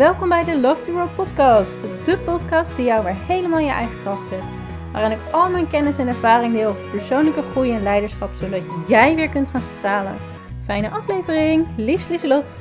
Welkom bij de Love to Grow podcast. De podcast die jou weer helemaal in je eigen kracht zet. Waarin ik al mijn kennis en ervaring deel over persoonlijke groei en leiderschap, zodat jij weer kunt gaan stralen. Fijne aflevering, liefst Lieselot.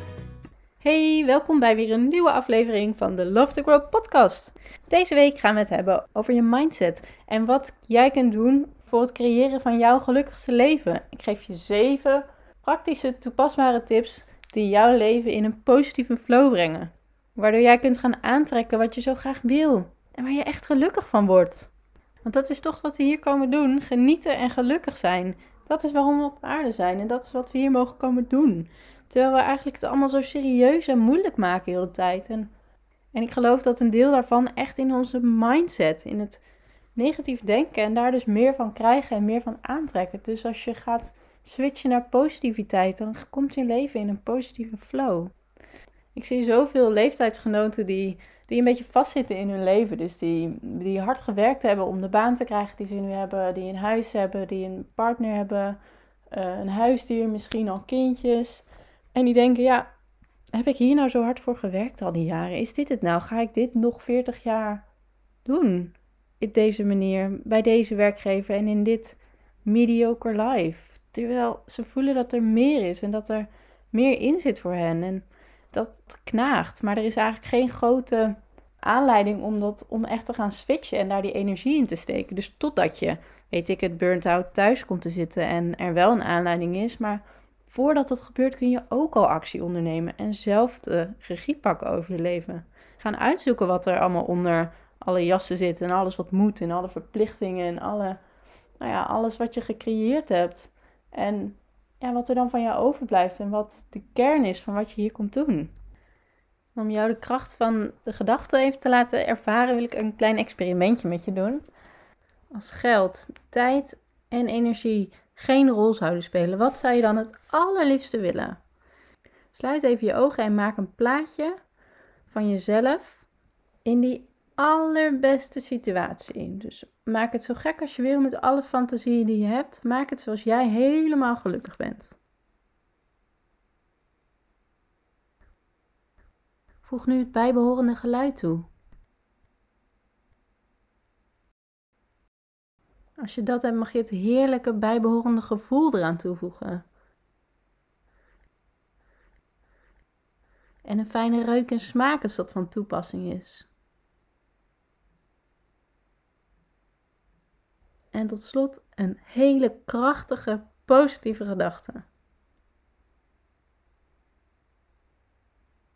Hey, welkom bij weer een nieuwe aflevering van de Love to Grow podcast. Deze week gaan we het hebben over je mindset en wat jij kunt doen voor het creëren van jouw gelukkigste leven. Ik geef je zeven praktische toepasbare tips die jouw leven in een positieve flow brengen. Waardoor jij kunt gaan aantrekken wat je zo graag wil en waar je echt gelukkig van wordt. Want dat is toch wat we hier komen doen: genieten en gelukkig zijn. Dat is waarom we op aarde zijn en dat is wat we hier mogen komen doen. Terwijl we eigenlijk het allemaal zo serieus en moeilijk maken de hele tijd. En, en ik geloof dat een deel daarvan echt in onze mindset, in het negatief denken en daar dus meer van krijgen en meer van aantrekken. Dus als je gaat switchen naar positiviteit, dan komt je leven in een positieve flow. Ik zie zoveel leeftijdsgenoten die, die een beetje vastzitten in hun leven. Dus die, die hard gewerkt hebben om de baan te krijgen die ze nu hebben. Die een huis hebben, die een partner hebben. Uh, een huisdier, misschien al kindjes. En die denken, ja, heb ik hier nou zo hard voor gewerkt al die jaren? Is dit het nou? Ga ik dit nog 40 jaar doen? Op deze manier, bij deze werkgever en in dit mediocre life. Terwijl ze voelen dat er meer is en dat er meer in zit voor hen. En dat knaagt. Maar er is eigenlijk geen grote aanleiding om, dat, om echt te gaan switchen en daar die energie in te steken. Dus totdat je, weet ik het, burnt out thuis komt te zitten en er wel een aanleiding is. Maar voordat dat gebeurt kun je ook al actie ondernemen en zelf de regie pakken over je leven. Gaan uitzoeken wat er allemaal onder alle jassen zit en alles wat moet en alle verplichtingen en alle, nou ja, alles wat je gecreëerd hebt. En ja, wat er dan van jou overblijft en wat de kern is van wat je hier komt doen. Om jou de kracht van de gedachte even te laten ervaren, wil ik een klein experimentje met je doen. Als geld, tijd en energie geen rol zouden spelen, wat zou je dan het allerliefste willen? Sluit even je ogen en maak een plaatje van jezelf in die allerbeste situatie. Dus maak het zo gek als je wil met alle fantasieën die je hebt. Maak het zoals jij helemaal gelukkig bent. Voeg nu het bijbehorende geluid toe. Als je dat hebt, mag je het heerlijke bijbehorende gevoel eraan toevoegen. En een fijne reuk en smaak als dat van toepassing is. En tot slot een hele krachtige, positieve gedachte.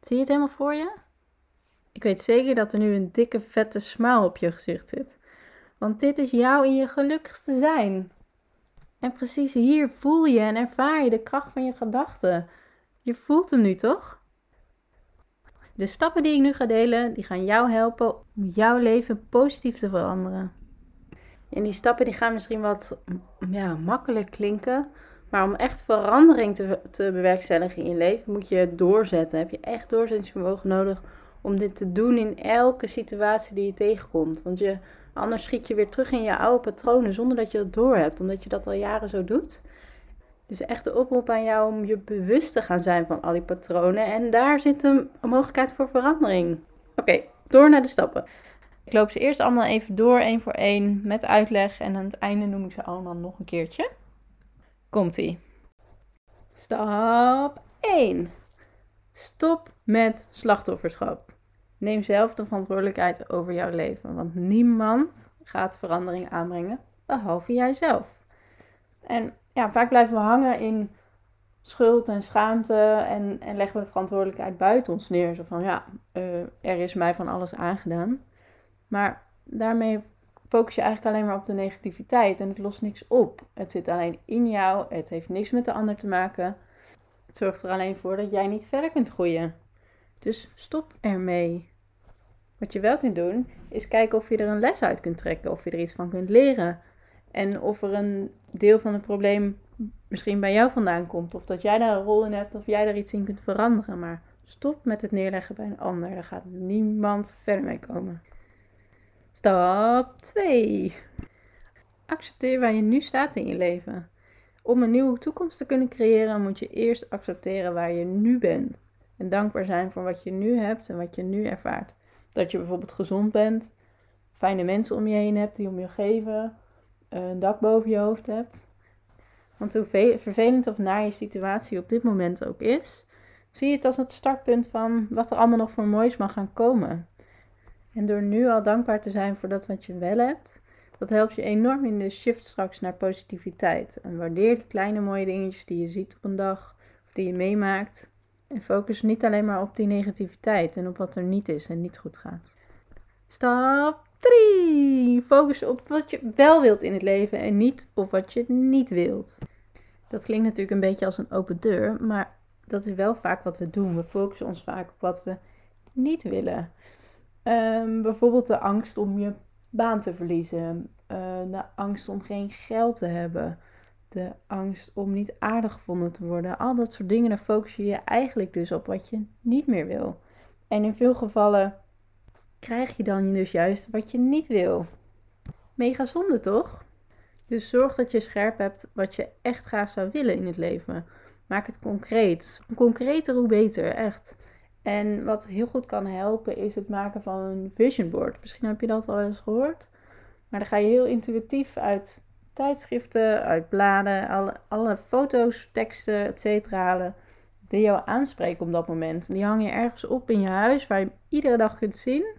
Zie je het helemaal voor je? Ik weet zeker dat er nu een dikke, vette smile op je gezicht zit. Want dit is jou in je gelukkigste zijn. En precies hier voel je en ervaar je de kracht van je gedachten. Je voelt hem nu toch? De stappen die ik nu ga delen, die gaan jou helpen om jouw leven positief te veranderen. En die stappen die gaan misschien wat ja, makkelijk klinken. Maar om echt verandering te, te bewerkstelligen in je leven, moet je doorzetten. Heb je echt doorzettingsvermogen nodig om dit te doen in elke situatie die je tegenkomt. Want je, anders schiet je weer terug in je oude patronen zonder dat je het doorhebt, omdat je dat al jaren zo doet. Dus echt de oproep aan jou om je bewust te gaan zijn van al die patronen. En daar zit een, mogelijkheid voor verandering. Oké, door naar de stappen. Ik loop ze eerst allemaal even door, één voor één, met uitleg. En aan het einde noem ik ze allemaal nog een keertje. Komt-ie. Stap 1. Stop met slachtofferschap. Neem zelf de verantwoordelijkheid over jouw leven, want niemand gaat verandering aanbrengen, behalve jijzelf. En ja, vaak blijven we hangen in schuld en schaamte en, en leggen we de verantwoordelijkheid buiten ons neer. Zo van ja, uh, er is mij van alles aangedaan. Maar daarmee focus je eigenlijk alleen maar op de negativiteit en het lost niks op. Het zit alleen in jou, het heeft niks met de ander te maken. Het zorgt er alleen voor dat jij niet verder kunt groeien. Dus stop ermee. Wat je wel kunt doen, is kijken of je er een les uit kunt trekken, of je er iets van kunt leren. En of er een deel van het probleem misschien bij jou vandaan komt, of dat jij daar een rol in hebt, of jij daar iets in kunt veranderen. Maar stop met het neerleggen bij een ander. Daar gaat niemand verder mee komen. Stap 2. Accepteer waar je nu staat in je leven. Om een nieuwe toekomst te kunnen creëren, moet je eerst accepteren waar je nu bent. En dankbaar zijn voor wat je nu hebt en wat je nu ervaart. Dat je bijvoorbeeld gezond bent, fijne mensen om je heen hebt die om je geven, een dak boven je hoofd hebt. Want hoe vervelend of naar je situatie op dit moment ook is, zie je het als het startpunt van wat er allemaal nog voor moois mag gaan komen. En door nu al dankbaar te zijn voor dat wat je wel hebt, dat helpt je enorm in de shift straks naar positiviteit. En waardeer die kleine mooie dingetjes die je ziet op een dag of die je meemaakt. En focus niet alleen maar op die negativiteit en op wat er niet is en niet goed gaat. Stap 3. Focus op wat je wel wilt in het leven en niet op wat je niet wilt. Dat klinkt natuurlijk een beetje als een open deur, maar dat is wel vaak wat we doen. We focussen ons vaak op wat we niet willen. Ehm, bijvoorbeeld de angst om je baan te verliezen, uh, de angst om geen geld te hebben, de angst om niet aardig gevonden te worden. Al dat soort dingen, daar focus je je eigenlijk dus op wat je niet meer wil. En in veel gevallen krijg je dan dus juist wat je niet wil. Mega zonde toch? Dus zorg dat je scherp hebt wat je echt graag zou willen in het leven. Maak het concreet. Hoe concreter, hoe beter, echt. En wat heel goed kan helpen is het maken van een vision board. Misschien heb je dat al eens gehoord. Maar dan ga je heel intuïtief uit tijdschriften, uit bladen, alle, foto's, teksten, et cetera halen. Die jou aanspreken op dat moment. Die hang je ergens op in je huis waar je iedere dag kunt zien.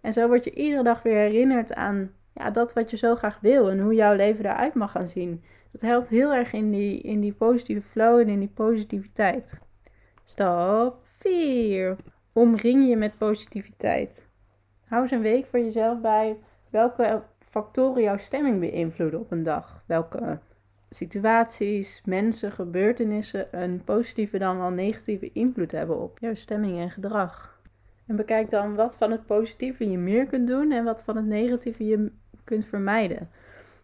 En zo word je iedere dag weer herinnerd aan ja, dat wat je zo graag wil en hoe jouw leven eruit mag gaan zien. Dat helpt heel erg in die, in die positieve flow en in die positiviteit. Stap 4. Omring je met positiviteit. Hou eens een week voor jezelf bij welke factoren jouw stemming beïnvloeden op een dag. Welke situaties, mensen, gebeurtenissen een positieve dan wel negatieve invloed hebben op jouw stemming en gedrag. En bekijk dan wat van het positieve je meer kunt doen en wat van het negatieve je kunt vermijden.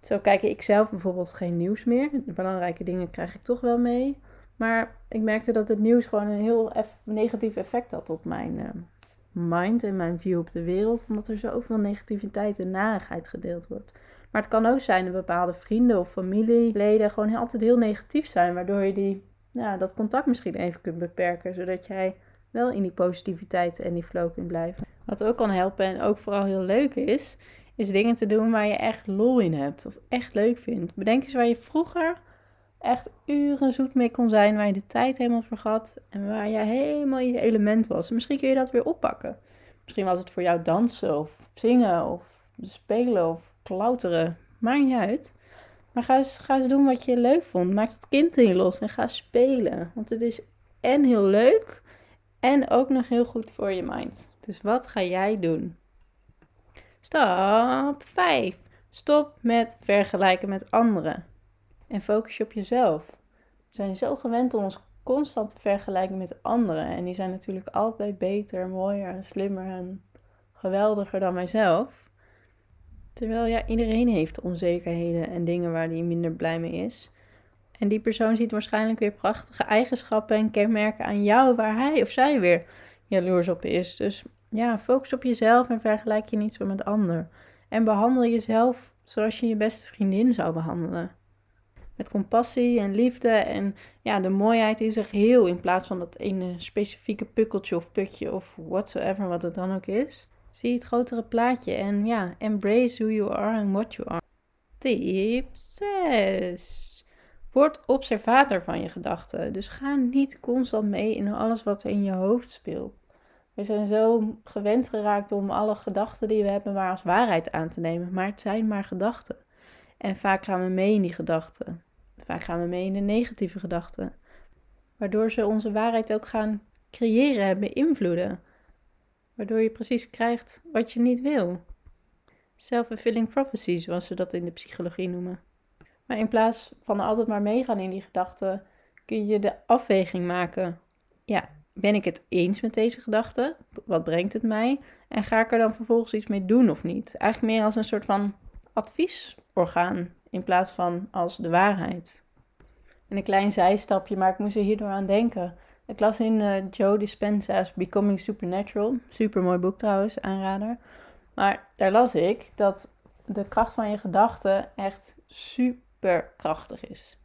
Zo kijk ik zelf bijvoorbeeld geen nieuws meer. Belangrijke dingen krijg ik toch wel mee. Maar ik merkte dat het nieuws gewoon een heel negatief effect had op mijn uh, mind en mijn view op de wereld. Omdat er zoveel negativiteit en narigheid gedeeld wordt. Maar het kan ook zijn dat bepaalde vrienden of familieleden gewoon altijd heel negatief zijn. Waardoor je die, ja, dat contact misschien even kunt beperken. Zodat jij wel in die positiviteit en die flow kunt blijven. Wat ook kan helpen en ook vooral heel leuk is, is dingen te doen waar je echt lol in hebt of echt leuk vindt. Bedenk eens waar je vroeger echt uren zoet mee kon zijn, waar je de tijd helemaal vergat en waar je helemaal in je element was. Misschien kun je dat weer oppakken. Misschien was het voor jou dansen of zingen of spelen of klauteren. Maakt niet uit. Maar ga eens, ga eens doen wat je leuk vond. Maak het kind in je los en ga spelen. Want het is en heel leuk en ook nog heel goed voor je mind. Dus wat ga jij doen? Stap 5. Stop met vergelijken met anderen. En focus je op jezelf. We zijn zo gewend om ons constant te vergelijken met anderen. En die zijn natuurlijk altijd beter, mooier slimmer en geweldiger dan mijzelf. Terwijl ja, iedereen heeft onzekerheden en dingen waar hij minder blij mee is. En die persoon ziet waarschijnlijk weer prachtige eigenschappen en kenmerken aan jou waar hij of zij weer jaloers op is. Dus ja, focus op jezelf en vergelijk je niet zo met ander. En behandel jezelf zoals je je beste vriendin zou behandelen. Met compassie en liefde en ja, de mooiheid in zich heel in plaats van dat ene specifieke pukkeltje of putje of whatsoever wat het dan ook is. Zie het grotere plaatje en ja, embrace who you are and what you are. Tip 6. Word observator van je gedachten. Dus ga niet constant mee in alles wat er in je hoofd speelt. We zijn zo gewend geraakt om alle gedachten die we hebben maar als waarheid aan te nemen. Maar het zijn maar gedachten. En vaak gaan we mee in die gedachten. Vaak gaan we mee in de negatieve gedachten. Waardoor ze onze waarheid ook gaan creëren en beïnvloeden. Waardoor je precies krijgt wat je niet wil. Self-fulfilling prophecy, zoals ze dat in de psychologie noemen. Maar in plaats van altijd maar meegaan in die gedachten, kun je de afweging maken. Ja, ben ik het eens met deze gedachte? Wat brengt het mij? En ga ik er dan vervolgens iets mee doen of niet? Eigenlijk meer als een soort van adviesorgaan in plaats van als de waarheid. En een klein zijstapje, maar ik moest er hierdoor aan denken. Ik las in uh, Joe Dispenza's Becoming Supernatural. Super mooi boek trouwens, aanrader. Maar daar las ik dat de kracht van je gedachten echt super krachtig is.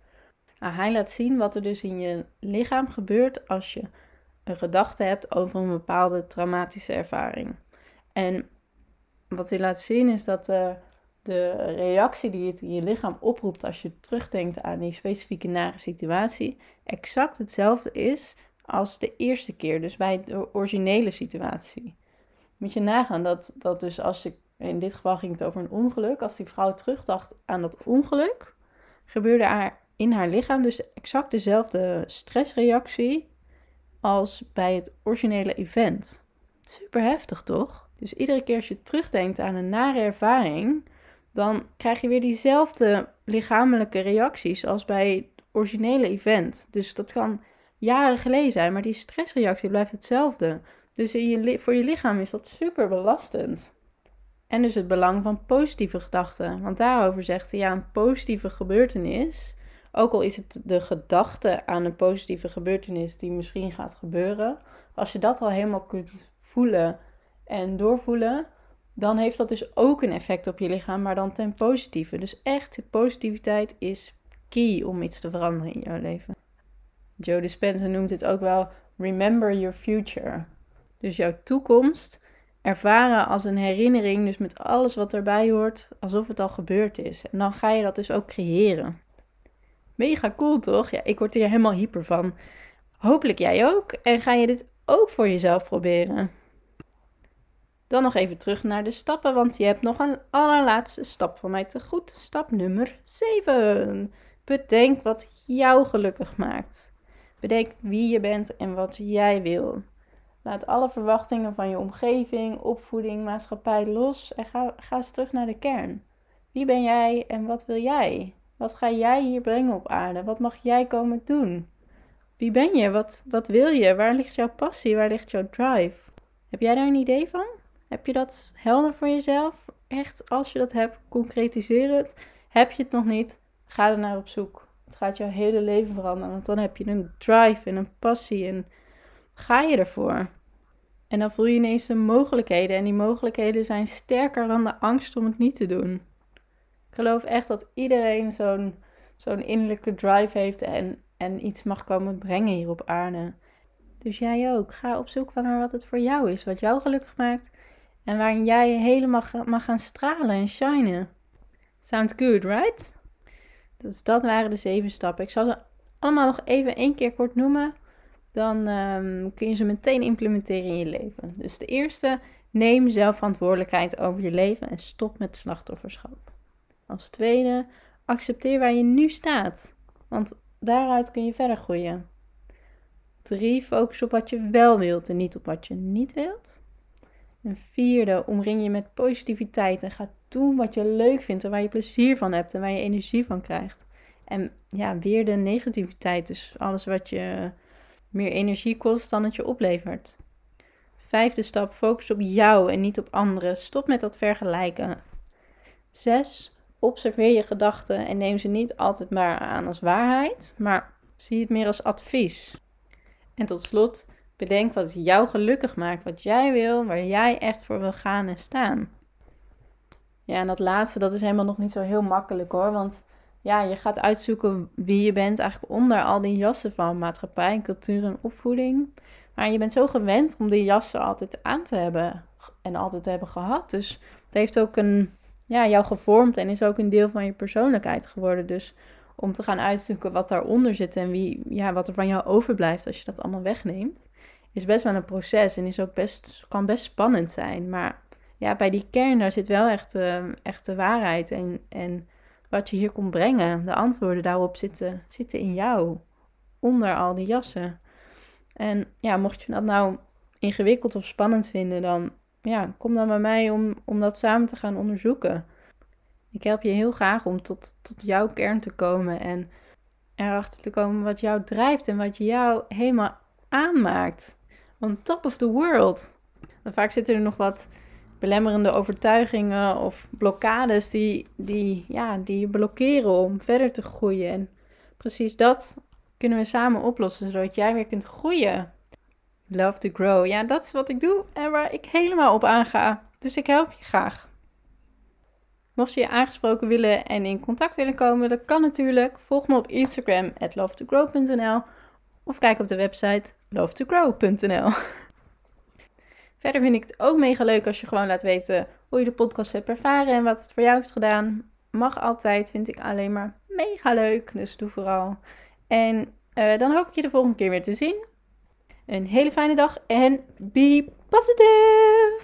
Nou, hij laat zien wat er dus in je lichaam gebeurt als je een gedachte hebt over een bepaalde traumatische ervaring. En wat hij laat zien is dat de, de reactie die het in je lichaam oproept als je terugdenkt aan die specifieke nare situatie, exact hetzelfde is als de eerste keer, dus bij de originele situatie. Moet je nagaan dat, dat dus als ik, in dit geval ging het over een ongeluk, als die vrouw terugdacht aan dat ongeluk, gebeurde er in haar lichaam dus exact dezelfde stressreactie als bij het originele event. Super heftig toch? Dus iedere keer als je terugdenkt aan een nare ervaring, dan krijg je weer diezelfde lichamelijke reacties als bij het originele event. Dus dat kan jaren geleden zijn, maar die stressreactie blijft hetzelfde. Dus in voor je lichaam is dat super belastend. En dus het belang van positieve gedachten. Want daarover zegt hij, ja, een positieve gebeurtenis, ook al is het de gedachte aan een positieve gebeurtenis die misschien gaat gebeuren, als je dat al helemaal kunt voelen en doorvoelen, dan heeft dat dus ook een effect op je lichaam, maar dan ten positieve. Dus echt, positiviteit is key om iets te veranderen in jouw leven. Joe Dispenza noemt het ook wel remember your future. Dus jouw toekomst ervaren als een herinnering, dus met alles wat erbij hoort, alsof het al gebeurd is. En dan ga je dat dus ook creëren. Mega cool toch? Ja, ik word hier helemaal hyper van. Hopelijk jij ook. En ga je dit ook voor jezelf proberen. Dan nog even terug naar de stappen, want je hebt nog een allerlaatste stap van mij te goed. Stap nummer 7. Bedenk wat jou gelukkig maakt. Bedenk wie je bent en wat jij wil. Laat alle verwachtingen van je omgeving, opvoeding, maatschappij los en ga, ga eens terug naar de kern. Wie ben jij en wat wil jij? Wat ga jij hier brengen op aarde? Wat mag jij komen doen? Wie ben je? Wat, wat wil je? Waar ligt jouw passie? Waar ligt jouw drive? Heb jij daar een idee van? Heb je dat helder voor jezelf? Echt, als je dat hebt, concretiseer het. Heb je het nog niet? Ga er naar op zoek. Het gaat jouw hele leven veranderen, want dan heb je een drive en een passie en ga je ervoor. En dan voel je ineens de mogelijkheden en die mogelijkheden zijn sterker dan de angst om het niet te doen. Ik geloof echt dat iedereen zo'n zo'n innerlijke drive heeft en, en iets mag komen brengen hier op aarde. Dus jij ook. Ga op zoek naar wat het voor jou is, wat jou gelukkig maakt en waarin jij helemaal mag gaan stralen en shinen. Sounds good, right? Dus dat waren de zeven stappen. Ik zal ze allemaal nog even één keer kort noemen. Dan ehm, kun je ze meteen implementeren in je leven. Dus de eerste, neem zelf verantwoordelijkheid over je leven en stop met slachtofferschap. Als tweede, accepteer waar je nu staat. Want daaruit kun je verder groeien. Drie, focus op wat je wel wilt en niet op wat je niet wilt. Een vierde, omring je met positiviteit en ga doen wat je leuk vindt en waar je plezier van hebt en waar je energie van krijgt. En ja, weer de negativiteit, dus alles wat je meer energie kost dan het je oplevert. Vijfde stap, focus op jou en niet op anderen. Stop met dat vergelijken. Zes, observeer je gedachten en neem ze niet altijd maar aan als waarheid, maar zie het meer als advies. En tot slot, Bedenk wat jou gelukkig maakt, wat jij wil, waar jij echt voor wil gaan en staan. Ja, en dat laatste, dat is helemaal nog niet zo heel makkelijk hoor. Want ja, je gaat uitzoeken wie je bent eigenlijk onder al die jassen van maatschappij, cultuur en opvoeding. Maar je bent zo gewend om die jassen altijd aan te hebben en altijd te hebben gehad. Dus het heeft ook een, ja, jou gevormd en is ook een deel van je persoonlijkheid geworden. Dus om te gaan uitzoeken wat daaronder zit en wie, ja, wat er van jou overblijft als je dat allemaal wegneemt is best wel een proces en is ook best, kan best spannend zijn. Maar ja, bij die kern, daar zit wel echt, uh, echt de waarheid. En, en wat je hier komt brengen, de antwoorden daarop zitten, zitten in jou. Onder al die jassen. En ja, mocht je dat nou ingewikkeld of spannend vinden, dan ja, kom dan bij mij om, om dat samen te gaan onderzoeken. Ik help je heel graag om tot, tot jouw kern te komen en erachter te komen wat jou drijft en wat jou helemaal aanmaakt on top of the world. En vaak zitten er nog wat belemmerende overtuigingen of blokkades die, die, ja, die je blokkeren om verder te groeien. En precies dat kunnen we samen oplossen, zodat jij weer kunt groeien. Love to grow. Ja, dat is wat ik doe en waar ik helemaal op aanga. Dus ik help je graag. Mocht je je aangesproken willen en in contact willen komen, dat kan natuurlijk. Volg me op Instagram at lovetogrow.nl of kijk op de website lovetogrow.nl. Verder vind ik het ook mega leuk als je gewoon laat weten hoe je de podcast hebt ervaren en wat het voor jou heeft gedaan. Mag altijd, vind ik alleen maar mega leuk. Dus doe vooral. En uh, dan hoop ik je de volgende keer weer te zien. Een hele fijne dag en be positive!